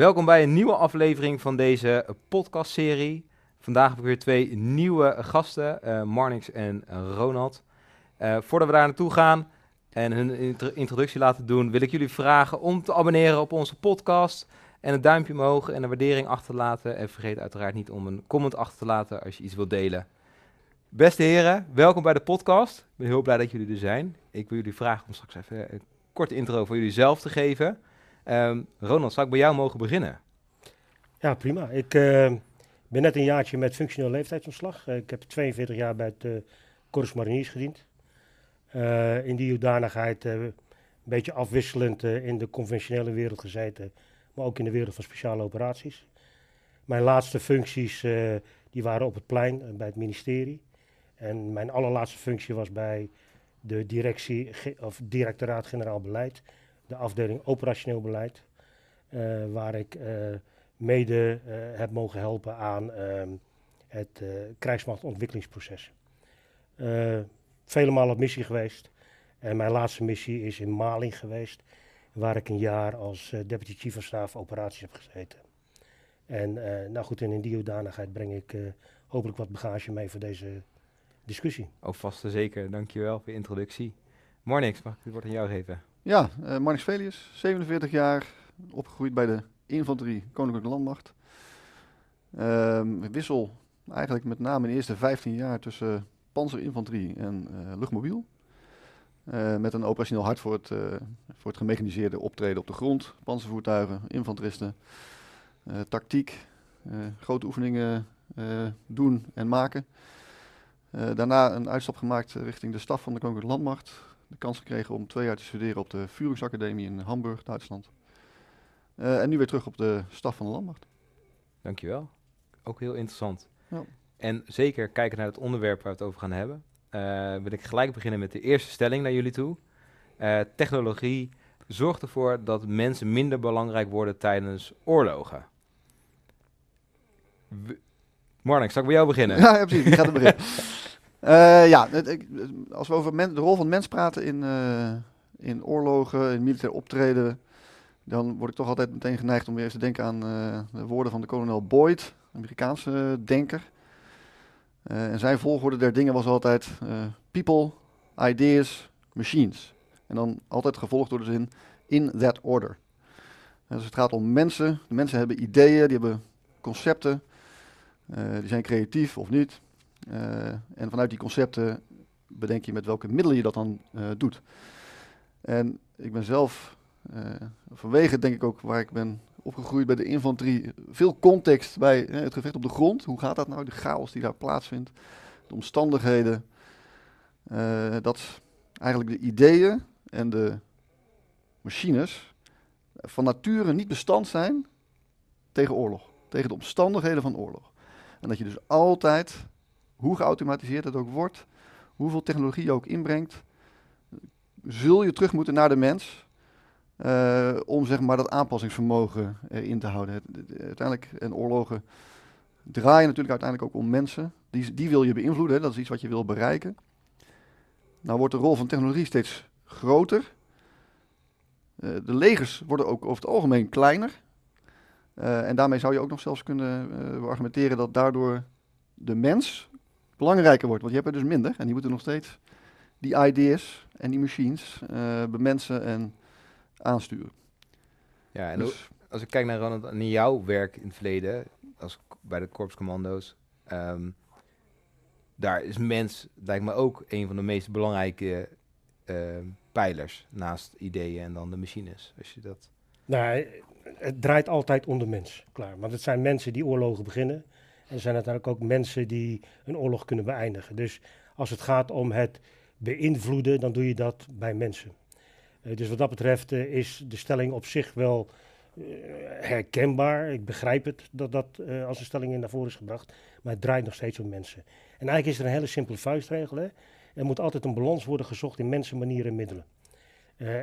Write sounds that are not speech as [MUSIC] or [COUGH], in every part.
Welkom bij een nieuwe aflevering van deze podcastserie. Vandaag heb ik weer twee nieuwe gasten, uh, Marnix en Ronald. Uh, voordat we daar naartoe gaan en hun introductie laten doen, wil ik jullie vragen om te abonneren op onze podcast en een duimpje omhoog en een waardering achter te laten. En vergeet uiteraard niet om een comment achter te laten als je iets wilt delen. Beste heren, welkom bij de podcast. Ik ben heel blij dat jullie er zijn. Ik wil jullie vragen om straks even een korte intro voor jullie zelf te geven. Um, Ronald, zou ik bij jou mogen beginnen? Ja, prima. Ik uh, ben net een jaartje met functioneel leeftijdsontslag. Uh, ik heb 42 jaar bij het uh, Corps Mariniers gediend. in die hoedanigheid een beetje afwisselend in de conventionele wereld gezeten, maar ook in de wereld van speciale operaties. Mijn laatste functies die waren op het plein bij het ministerie. En mijn allerlaatste functie was bij de directie, of directoraat-generaal beleid, de afdeling operationeel beleid, uh, waar ik uh, mede uh, heb mogen helpen aan ehm, het krijgsmachtontwikkelingsproces. vele malen op missie geweest en mijn laatste missie is in Mali geweest, waar ik een jaar als deputy chief of staff operaties heb gezeten. En nou goed, en in die hoedanigheid breng ik hopelijk wat bagage mee voor deze discussie. Oh, vast en zeker. Dankjewel voor je introductie. Mornix, mag ik het woord aan jou geven? Ja, uh, Marnix Velius, 47 jaar, opgegroeid bij de infanterie Koninklijke Landmacht. Uh, wissel eigenlijk met name in de eerste 15 jaar tussen panzerinfanterie en uh, luchtmobiel. Uh, met een operationeel hart voor het, voor het gemechaniseerde optreden op de grond, panzervoertuigen, infanteristen, tactiek, grote oefeningen doen en maken. Daarna een uitstap gemaakt richting de staf van de Koninklijke Landmacht. De kans gekregen om twee jaar te studeren op de Führungsacademie in Hamburg, Duitsland. Uh, en nu weer terug op de staf van de Landmacht. Dankjewel. Ook heel interessant. Ja. En zeker kijken naar het onderwerp waar we het over gaan hebben. Uh, wil ik gelijk beginnen met de eerste stelling naar jullie toe. technologie zorgt ervoor dat mensen minder belangrijk worden tijdens oorlogen. Marnix, zal ik bij jou beginnen? Ja, ja precies. Ik ga het beginnen. [LAUGHS] Uh, ja, als we over de rol van mens praten in, uh, in oorlogen, in militair optreden, dan word ik toch altijd meteen geneigd om weer eens te denken aan uh, de woorden van de kolonel Boyd, Amerikaanse denker. en zijn volgorde der dingen was altijd people, ideas, machines. En dan altijd gevolgd door de zin in that order. dus het gaat om mensen. De mensen hebben ideeën, die hebben concepten. die zijn creatief of niet. Uh, en vanuit die concepten bedenk je met welke middelen je dat dan uh, doet. En ik ben zelf, uh, vanwege denk ik ook waar ik ben opgegroeid bij de infanterie, veel context bij het gevecht op de grond. Hoe gaat dat nou? De chaos die daar plaatsvindt, de omstandigheden. dat eigenlijk de ideeën en de machines van nature niet bestand zijn tegen oorlog. Tegen de omstandigheden van oorlog. En dat je dus altijd hoe geautomatiseerd het ook wordt, hoeveel technologie je ook inbrengt, zul je terug moeten naar de mens. Uh, om zeg maar dat aanpassingsvermogen in te houden. Uiteindelijk, en oorlogen draaien natuurlijk uiteindelijk ook om mensen. Die, die wil je beïnvloeden, dat is iets wat je wil bereiken. Nou wordt de rol van technologie steeds groter. Uh, de legers worden ook over het algemeen kleiner. En daarmee zou je ook nog zelfs kunnen argumenteren dat daardoor de mens belangrijker wordt. Want je hebt er dus minder en die moeten nog steeds die ideas en die machines uh, bemensen en aansturen. Ja, en dus, als ik kijk naar, Ronald, naar jouw werk in het verleden, als bij de korpscommando's, um, daar is mens, lijkt me ook een van de meest belangrijke uh, pijlers naast ideeën en dan de machines. Als je dat... Nou, het draait altijd om de mens, klaar. Want het zijn mensen die oorlogen beginnen. Er zijn uiteindelijk ook mensen die een oorlog kunnen beëindigen. Dus als het gaat om het beïnvloeden, dan doe je dat bij mensen. Uh, dus wat dat betreft uh, is de stelling op zich wel uh, herkenbaar. Ik begrijp het dat dat als een stelling in naar voren is gebracht. Maar het draait nog steeds om mensen. En eigenlijk is er een hele simpele vuistregel. Er moet altijd een balans worden gezocht in mensen, manieren en middelen.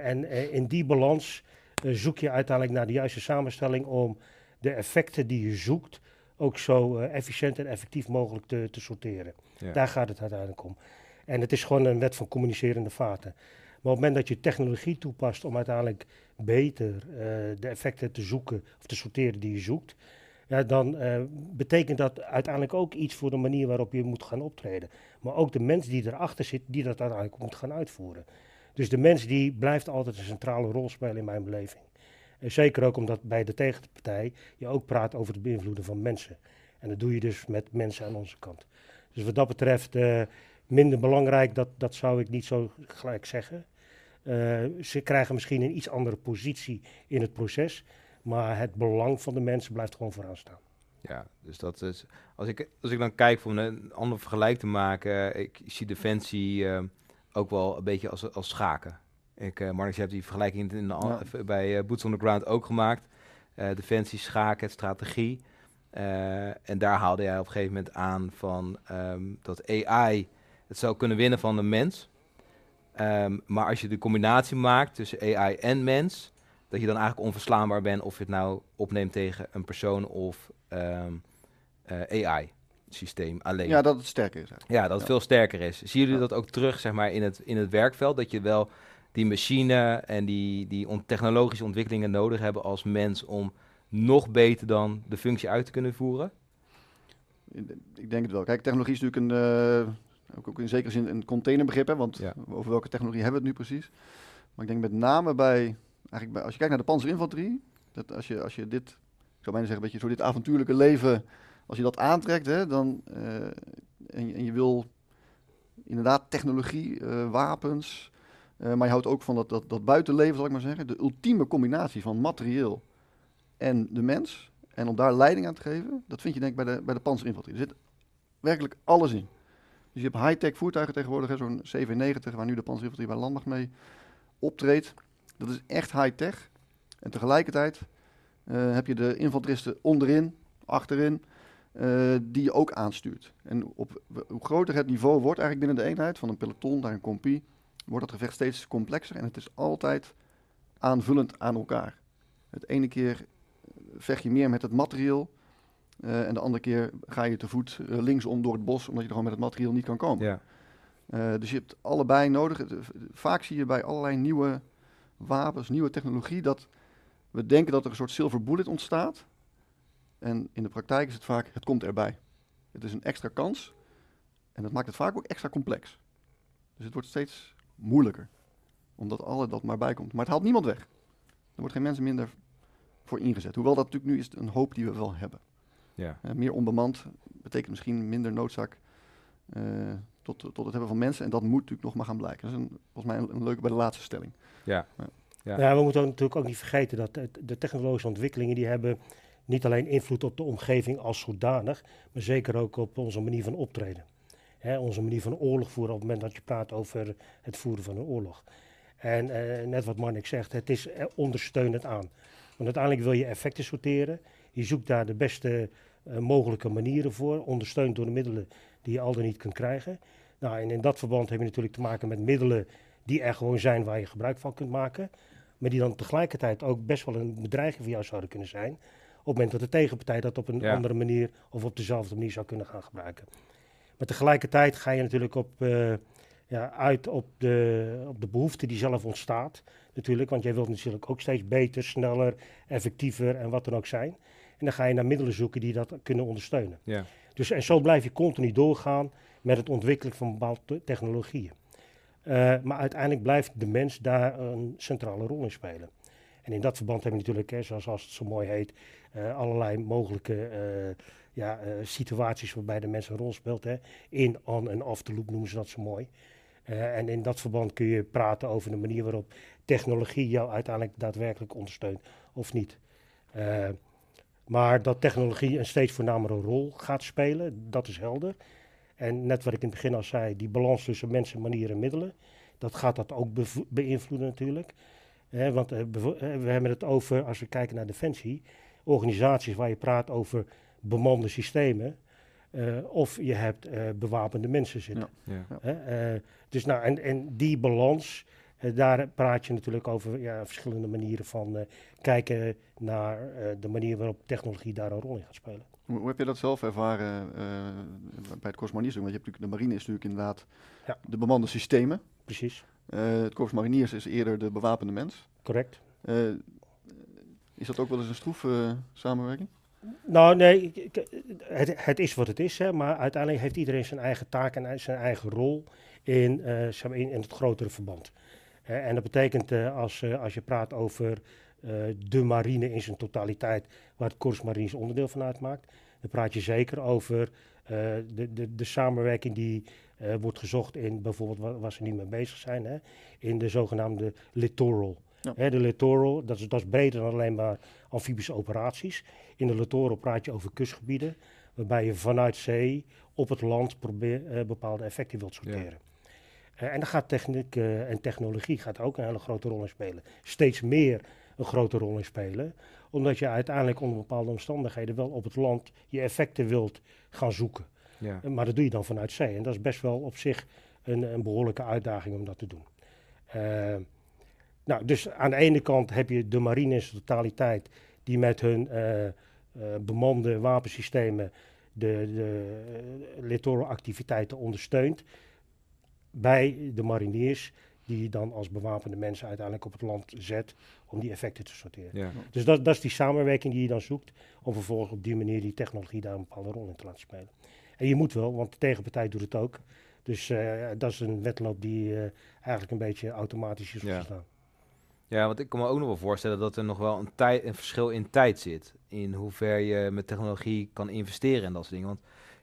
en in die balans zoek je uiteindelijk naar de juiste samenstelling om de effecten die je zoekt ook zo uh, efficiënt en effectief mogelijk te, te sorteren. Daar gaat het uiteindelijk om. En het is gewoon een wet van communicerende vaten. Maar op het moment dat je technologie toepast om uiteindelijk beter eh, de effecten te zoeken of te sorteren die je zoekt, ja, dan eh, betekent dat uiteindelijk ook iets voor de manier waarop je moet gaan optreden. Maar ook de mens die erachter zit, die dat uiteindelijk moet gaan uitvoeren. Dus de mens die blijft altijd een centrale rol spelen in mijn beleving. En zeker ook omdat bij de tegenpartij je ook praat over het beïnvloeden van mensen. En dat doe je dus met mensen aan onze kant. Dus wat dat betreft uh, minder belangrijk, dat, dat zou ik niet zo gelijk zeggen. Uh, ze krijgen misschien een iets andere positie in het proces. Maar het belang van de mensen blijft gewoon vooraan staan. Ja, dus dat is. Als ik, als ik dan kijk om een ander vergelijk te maken, ik zie Defensie ook wel een beetje als, als schaken. Ik, uh, Marnix, je hebt die vergelijking in de, ja. bij uh, Boots on the Ground ook gemaakt. Uh, defensie, schaken, strategie. en daar haalde jij op een gegeven moment aan van um, dat AI het zou kunnen winnen van een mens. Um, maar als je de combinatie maakt tussen AI en mens, dat je dan eigenlijk onverslaanbaar bent of je het nou opneemt tegen een persoon of um, AI systeem alleen. Ja, dat het sterker is. Eigenlijk. Ja, dat het veel sterker is. Zien jullie dat ook terug zeg maar, in, het, in het werkveld? Dat je wel die machine en die, die on technologische ontwikkelingen nodig hebben als mens om nog beter dan de functie uit te kunnen voeren? Ik denk het wel. Kijk, technologie is natuurlijk een, uh, ook in zekere zin een containerbegrip, hè, want ja. over welke technologie hebben we het nu precies? Maar ik denk met name bij, eigenlijk bij als je kijkt naar de panzerinfanterie, dat als je, als je dit, ik zou bijna zeggen, een beetje zo dit avontuurlijke leven, als je dat aantrekt, hè, dan, uh, en, en, je wil inderdaad technologie, uh, wapens, uh, maar je houdt ook van dat, dat, dat buitenleven, zal ik maar zeggen. De ultieme combinatie van materieel en de mens. En om daar leiding aan te geven, dat vind je denk ik bij de, bij de panzerinfanterie. Er zit werkelijk alles in. Dus je hebt high-tech voertuigen tegenwoordig, zo'n CV90, waar nu de panzerinfanterie bij Landmacht mee optreedt. Dat is echt high-tech. En tegelijkertijd uh, heb je de infanteristen onderin, achterin, uh, die je ook aanstuurt. En op, hoe groter het niveau wordt eigenlijk binnen de eenheid, van een peloton naar een compie, wordt dat gevecht steeds complexer en het is altijd aanvullend aan elkaar. Het ene keer vecht je meer met het materieel uh, en de andere keer ga je te voet uh, linksom door het bos omdat je er gewoon met het materieel niet kan komen. Ja. Uh, dus je hebt allebei nodig. Vaak zie je bij allerlei nieuwe wapens, nieuwe technologie, dat we denken dat er een soort silver bullet ontstaat. En in de praktijk is het vaak, het komt erbij. Het is een extra kans en dat maakt het vaak ook extra complex. Dus het wordt steeds moeilijker. Omdat alle dat maar bij komt. Maar het haalt niemand weg. Er wordt geen mensen minder voor ingezet. Hoewel dat natuurlijk nu is een hoop die we wel hebben. Ja. Uh, meer onbemand betekent misschien minder noodzaak uh, tot, tot het hebben van mensen. En dat moet natuurlijk nog maar gaan blijken. Dat is een, volgens mij een, een leuke bij de laatste stelling. Ja. Ja. ja. ja we moeten ook, natuurlijk ook niet vergeten dat de, de technologische ontwikkelingen die hebben niet alleen invloed op de omgeving als zodanig, maar zeker ook op onze manier van optreden. Hè, onze manier van oorlog voeren op het moment dat je praat over het voeren van een oorlog. En uh, net wat Marnik zegt, het is ondersteunend aan. Want uiteindelijk wil je effecten sorteren. Je zoekt daar de beste uh, mogelijke manieren voor, ondersteund door de middelen die je al dan niet kunt krijgen. Nou, en in dat verband heb je natuurlijk te maken met middelen die er gewoon zijn waar je gebruik van kunt maken. Maar die dan tegelijkertijd ook best wel een bedreiging voor jou zouden kunnen zijn. Op het moment dat de tegenpartij dat op een ja. andere manier of op dezelfde manier zou kunnen gaan gebruiken. Maar tegelijkertijd ga je natuurlijk op, uh, ja, uit op de, op de behoefte die zelf ontstaat. Natuurlijk, want jij wilt natuurlijk ook steeds beter, sneller, effectiever en wat dan ook zijn. En dan ga je naar middelen zoeken die dat kunnen ondersteunen. Ja. Dus, en zo blijf je continu doorgaan met het ontwikkelen van bepaalde technologieën. Uh, maar uiteindelijk blijft de mens daar een centrale rol in spelen. En in dat verband hebben we natuurlijk, hè, zoals als het zo mooi heet, uh, allerlei mogelijke ja, uh, situaties waarbij de mens een rol speelt. Hè. In, on en off the loop noemen ze dat zo mooi. Uh, en in dat verband kun je praten over de manier waarop technologie jou uiteindelijk daadwerkelijk ondersteunt of niet. Uh, maar dat technologie een steeds voornamere rol gaat spelen, dat is helder. En net wat ik in het begin al zei, die balans tussen mensen, manieren en middelen, dat gaat dat ook be beïnvloeden natuurlijk. Want we hebben het over, als we kijken naar defensie, organisaties waar je praat over bemande systemen. Uh, of je hebt uh, bewapende mensen zitten. Ja, ja. Uh, dus nou, en, en die balans, daar praat je natuurlijk over ja, verschillende manieren van kijken naar de manier waarop technologie daar een rol in gaat spelen. Hoe, hoe heb je dat zelf ervaren bij het Cosmonier? Want je hebt natuurlijk, de marine is natuurlijk inderdaad ja. de bemande systemen. Precies. Eh, het Korps Mariniers is eerder de bewapende mens. Correct. Eh, is dat ook wel eens een stroeve samenwerking? Nou, nee, het, het is wat het is, hè, maar uiteindelijk heeft iedereen zijn eigen taak en zijn eigen rol in, eh, in, in het grotere verband. En dat betekent eh, als, eh, als je praat over de marine in zijn totaliteit, waar het Korps Marines onderdeel van uitmaakt, dan praat je zeker over de, de, de samenwerking die wordt gezocht in bijvoorbeeld wa- waar ze nu mee bezig zijn, hè, in de zogenaamde littoral. Ja. De littoral, dat is, dat is breder dan alleen maar amfibische operaties. In de littoral praat je over kustgebieden, waarbij je vanuit zee op het land probeer, eh, bepaalde effecten wilt sorteren. Eh, en daar gaat techniek eh, en technologie gaat ook een hele grote rol in spelen. Steeds meer een grote rol in spelen, omdat je uiteindelijk onder bepaalde omstandigheden wel op het land je effecten wilt gaan zoeken. Ja. Maar dat doe je dan vanuit zee. En dat is best wel op zich een, een behoorlijke uitdaging om dat te doen. Nou, dus aan de ene kant heb je de marine in zijn totaliteit, die met hun eh, eh, bemande wapensystemen de, de ondersteunt. Bij de mariniers, die je dan als bewapende mensen uiteindelijk op het land zet om die effecten te sorteren. Ja. Dus dat, dat is die samenwerking die je dan zoekt, om vervolgens op die manier die technologie daar een bepaalde rol in te laten spelen. En je moet wel, want de tegenpartij doet het ook. Dus eh, dat is een wedloop die eigenlijk een beetje automatisch is ontstaan. Ja, want ik kan me ook nog wel voorstellen dat er nog wel een, tijd, een verschil in tijd zit. In hoever je met technologie kan investeren en dat soort dingen. Want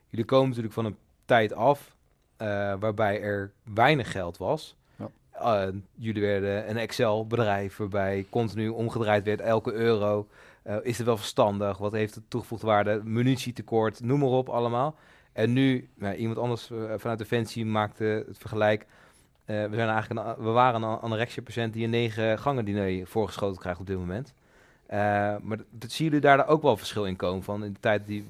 jullie komen natuurlijk van een tijd af eh, waarbij er weinig geld was. Ja. Eh, jullie werden een Excel-bedrijf waarbij continu omgedraaid werd elke euro. Eh, is het wel verstandig? Wat heeft het toegevoegde waarde? Munitietekort, noem maar op allemaal. En nu, nou, iemand anders vanuit Defensie maakte het vergelijk. Eh, we, zijn eigenlijk een, we waren een anorexia-patiënt die een negen gangen diner voorgeschoten krijgt op dit moment. Eh, maar dat, zien jullie daar ook wel verschil in komen van in de tijd die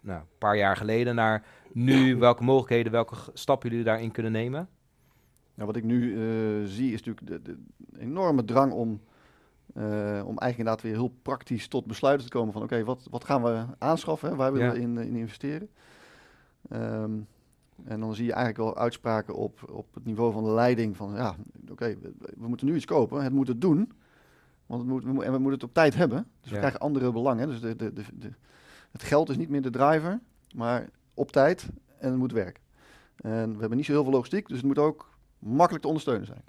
nou, een paar jaar geleden naar nu, [CLEARS THROAT] welke mogelijkheden, welke stappen jullie daarin kunnen nemen? Nou, wat ik nu eh, zie is natuurlijk de, de enorme drang om, eh, om eigenlijk inderdaad weer heel praktisch tot besluiten te komen van oké, wat, wat gaan we aanschaffen, hè? waar willen Ja. we in, in investeren. Ehm, en dan zie je eigenlijk wel uitspraken op, op het niveau van de leiding van ja, oké, we, we moeten nu iets kopen, het moet het doen. Want het moet, we, en we moeten het op tijd hebben. Dus we krijgen andere belangen. Dus de, de, de, de, het geld is niet meer de driver, maar op tijd en het moet werken. En we hebben niet zo heel veel logistiek, dus het moet ook makkelijk te ondersteunen zijn.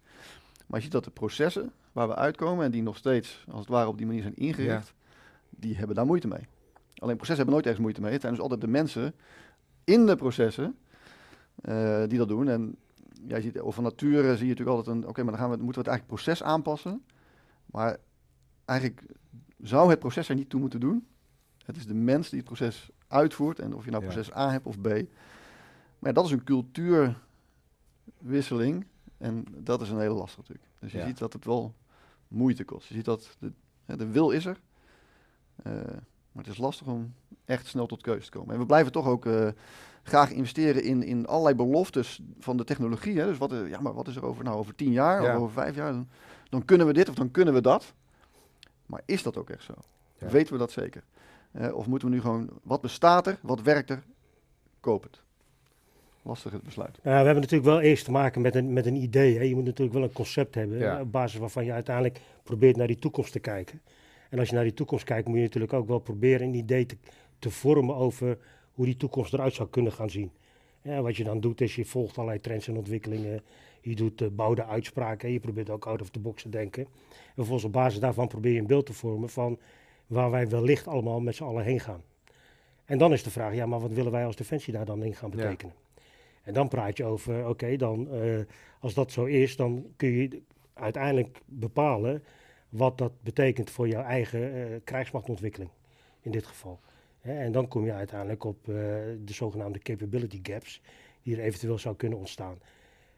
Maar je ziet dat de processen waar we uitkomen en die nog steeds als het ware op die manier zijn ingericht, die hebben daar moeite mee. Alleen processen hebben nooit ergens moeite mee. Het zijn dus altijd de mensen in de processen eh, die dat doen. En jij ziet, of van nature zie je natuurlijk altijd een, oké, maar dan gaan we, moeten we het eigenlijk proces aanpassen. Maar eigenlijk zou het proces er niet toe moeten doen. Het is de mens die het proces uitvoert en of je nou Ja. proces A hebt of B. Maar ja, dat is een cultuurwisseling en dat is een hele lastige natuurlijk. Dus je Ja. ziet dat het wel moeite kost. Je ziet dat de, de wil is er, eh, maar het is lastig om echt snel tot keuze te komen. En we blijven toch ook eh, graag investeren in, in allerlei beloftes van de technologie. Hè? Dus wat, eh, ja, maar wat is er over, nou, over tien jaar Ja. of over vijf jaar? Dan, dan kunnen we dit of dan kunnen we dat. Maar is dat ook echt zo? Ja. Weten we dat zeker? Eh, of moeten we nu gewoon, wat bestaat er, wat werkt er, koop het. Lastig het besluit. Uh, we hebben natuurlijk wel eerst te maken met een, met een idee. Hè. Je moet natuurlijk wel een concept hebben, Ja. op basis waarvan je uiteindelijk probeert naar die toekomst te kijken. En als je naar die toekomst kijkt, moet je natuurlijk ook wel proberen een idee te, te vormen over hoe die toekomst eruit zou kunnen gaan zien. Ja, wat je dan doet, is je volgt allerlei trends en ontwikkelingen. Je doet uh, bouwde uitspraken. Je probeert ook out of the box te denken. En vervolgens op basis daarvan probeer je een beeld te vormen van waar wij wellicht allemaal met z'n allen heen gaan. En dan is de vraag, ja, maar wat willen wij als Defensie daar dan in gaan Ja. betekenen? En dan praat je over, oké, dan uh, als dat zo is, dan kun je uiteindelijk bepalen wat dat betekent voor jouw eigen uh, krijgsmachtontwikkeling in dit geval. Hè, en dan kom je uiteindelijk op uh, de zogenaamde capability gaps die er eventueel zou kunnen ontstaan.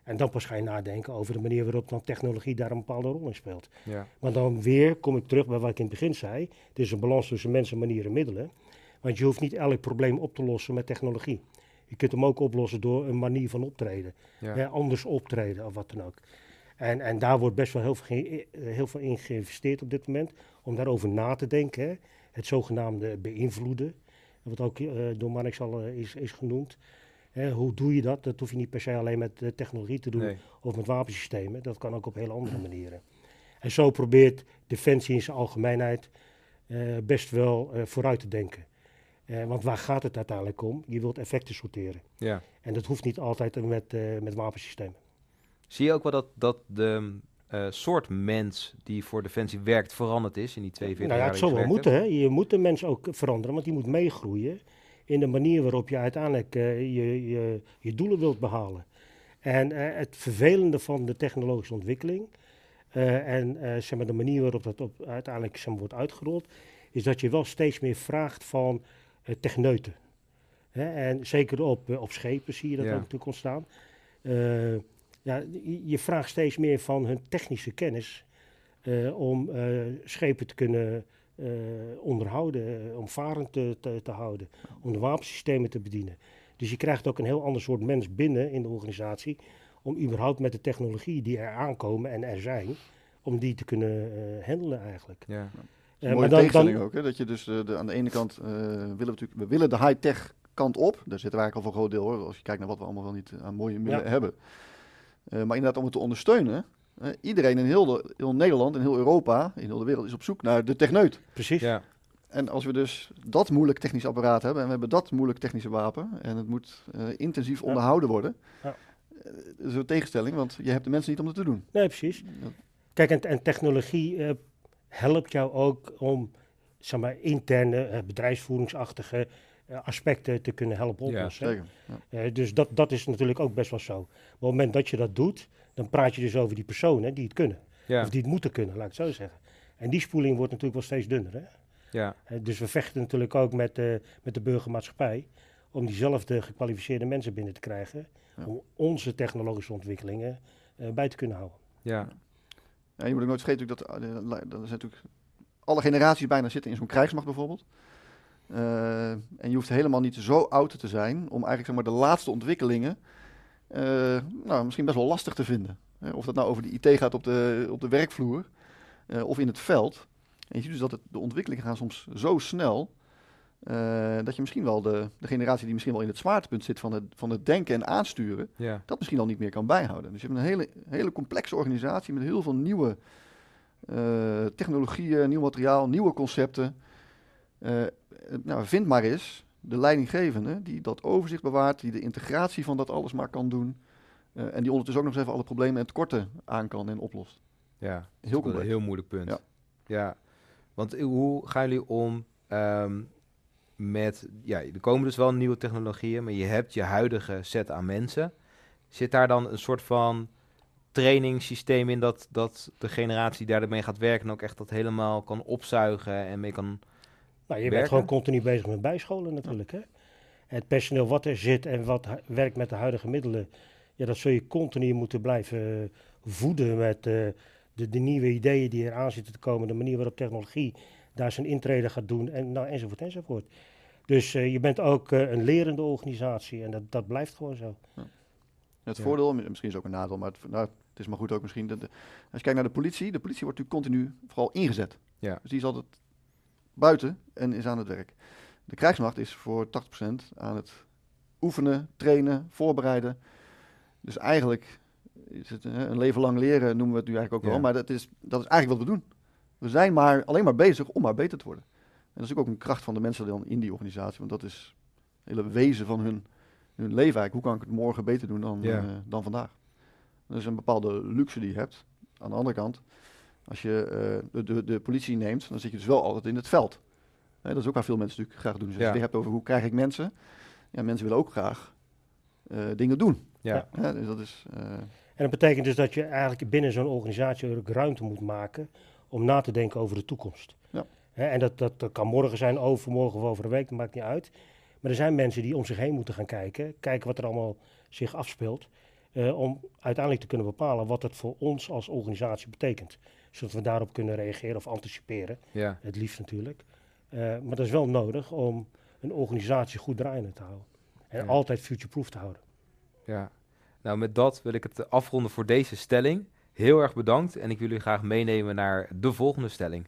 En dan pas ga je nadenken over de manier waarop dan technologie daar een bepaalde rol in speelt. Ja. Maar dan weer kom ik terug bij wat ik in het begin zei. Het is een balans tussen mensen, manieren en middelen. Want je hoeft niet elk probleem op te lossen met technologie. Je kunt hem ook oplossen door een manier van optreden. Ja. Hè, anders optreden of wat dan ook. En, en daar wordt best wel heel veel, heel veel in geïnvesteerd op dit moment. Om daarover na te denken. Hè. Het zogenaamde beïnvloeden. Wat ook uh, door Marnix al uh, is, is genoemd. Hè, hoe doe je dat? Dat hoef je niet per se alleen met eh, technologie te doen Nee. of met wapensystemen. Dat kan ook op hele andere manieren. En zo probeert Defensie in zijn algemeenheid eh, best wel eh, vooruit te denken. Eh, want waar gaat het uiteindelijk om? Je wilt effecten sorteren. Ja. En dat hoeft niet altijd met, eh, met wapensystemen. Zie je ook wel dat, dat de eh, soort mens die voor Defensie werkt veranderd is in die 42 Nou ja, jaar het zou je wel moeten. Hè? Je moet de mens ook veranderen, want die moet meegroeien in de manier waarop je uiteindelijk eh, je, je, je doelen wilt behalen. En eh, het vervelende van de technologische ontwikkeling en zeg maar, de manier waarop dat op, uiteindelijk zeg maar, wordt uitgerold, is dat je wel steeds meer vraagt van techneuten. Hè? En zeker op, op schepen zie je dat Ja. ook natuurlijk ontstaan. Ja, je- vraagt steeds meer van hun technische kennis eh, om eh, schepen te kunnen eh, onderhouden, om varend te, te, te houden, om de wapensystemen te bedienen. Dus je krijgt ook een heel ander soort mens binnen in de organisatie om überhaupt met de technologie die er aankomen en er zijn, om die te kunnen handelen eigenlijk. Ja. Een mooie maar dan- dan- ook. Hè? Dat je dus de, aan de ene kant willen we natuurlijk, we willen de high-tech kant op. Daar zitten we eigenlijk al voor een groot deel hoor. Als je kijkt naar wat we allemaal wel niet aan mooie middelen Ja. hebben. Eh, maar inderdaad om het te ondersteunen. iedereen in heel, de, heel Nederland, in heel Europa, in heel de wereld is op zoek naar de techneut. Precies. Ja. En als we dus dat moeilijk technisch apparaat hebben en we hebben dat moeilijk technische wapen en het moet eh, intensief Ja. onderhouden worden, Ja. eh, dat is een tegenstelling, want je hebt de mensen niet om het te doen. Nee, precies. Dat- Kijk, en, en technologie eh, helpt jou ook om zeg maar, interne, eh, bedrijfsvoeringsachtige aspecten te kunnen helpen Ja, oplossen. Zeker. Ja. Eh, dus dat, dat is natuurlijk ook best wel zo. Op het moment dat je dat doet, dan praat je dus over die personen die het kunnen. Ja. Of die het moeten kunnen, laat ik het zo zeggen. En die spoeling wordt natuurlijk wel steeds dunner. Hè? Ja. Eh, dus we vechten natuurlijk ook met, eh, met de burgermaatschappij om diezelfde gekwalificeerde mensen binnen te krijgen. Ja. Om onze technologische ontwikkelingen eh, bij te kunnen houden. Ja. Ja, je moet ook nooit vergeten dat, eh, dat er zijn natuurlijk alle generaties bijna zitten in zo'n krijgsmacht bijvoorbeeld. Eh, en je hoeft helemaal niet zo oud te zijn om eigenlijk zeg maar, de laatste ontwikkelingen eh, nou, misschien best wel lastig te vinden. Eh, of dat nou over de IT gaat op de, op de werkvloer of in het veld. En je ziet dus dat het, de ontwikkelingen gaan soms zo snel dat je misschien wel de, de generatie die misschien wel in het zwaartepunt zit van het, van het denken en aansturen, Ja. dat misschien al niet meer kan bijhouden. Dus je hebt een hele, hele complexe organisatie met heel veel nieuwe technologieën, nieuw materiaal, nieuwe concepten. Eh, nou, vind maar eens de leidinggevende die dat overzicht bewaart, die de integratie van dat alles maar kan doen. eh, en die ondertussen ook nog eens even alle problemen en tekorten aan kan en oplost. Ja. Dat is Heel wel een heel moeilijk punt. Ja. Ja. Want hoe gaan jullie om ehm, met... Ja, er komen dus wel nieuwe technologieën, maar je hebt je huidige set aan mensen. Zit daar dan een soort van trainingssysteem in dat, dat de generatie die daarmee gaat werken ook echt dat helemaal kan opzuigen en mee kan... Nou, je bent gewoon continu bezig met bijscholen natuurlijk. Hè? Het personeel wat er zit en wat werkt met de huidige middelen, ja, dat zul je continu moeten blijven eh, voeden met eh, de, de nieuwe ideeën die eraan zitten te komen, de manier waarop technologie daar zijn intrede gaat doen en, nou, enzovoort enzovoort. Dus eh, je bent ook een lerende organisatie en dat, dat blijft gewoon zo. Het Ja. voordeel, mi- misschien is het ook een nadeel, maar het, nou, het is maar goed ook misschien. Dat de- als je kijkt naar de politie, de politie wordt natuurlijk continu vooral ingezet. Ja. Dus die is altijd buiten en is aan het werk. De krijgsmacht is voor 80% aan het oefenen, trainen, voorbereiden. Dus eigenlijk is het eh, een leven lang leren, noemen we het nu eigenlijk ook Ja. wel. Maar dat is, dat is eigenlijk wat we doen. We zijn maar alleen maar bezig om maar beter te worden. En dat is ook een kracht van de mensen dan in die organisatie. Want dat is het hele wezen van hun, hun leven eigenlijk. Hoe kan ik het morgen beter doen dan, Ja. eh, dan vandaag? Dat is een bepaalde luxe die je hebt. Aan de andere kant, als je eh, de, de, de politie neemt, dan zit je dus wel altijd in het veld. Hè, dat is ook waar veel mensen natuurlijk graag doen. Dus als Ja. je het hebt over hoe krijg ik mensen. Ja, mensen willen ook graag eh, dingen doen. Ja. Hè, dus dat is... eh, En dat betekent dus dat je eigenlijk binnen zo'n organisatie ook ruimte moet maken om na te denken over de toekomst. Ja. Hè, en dat, dat, dat kan morgen zijn, overmorgen of over een week, dat maakt niet uit. Maar er zijn mensen die om zich heen moeten gaan kijken, kijken wat er allemaal zich afspeelt, eh, om uiteindelijk te kunnen bepalen wat het voor ons als organisatie betekent. Zodat we daarop kunnen reageren of anticiperen, Ja. het liefst natuurlijk. Eh, maar dat is wel nodig om een organisatie goed draaiende te houden. En Ja. altijd future-proof te houden. Ja. Nou, met dat wil ik het afronden voor deze stelling. Heel erg bedankt en ik wil jullie graag meenemen naar de volgende stelling.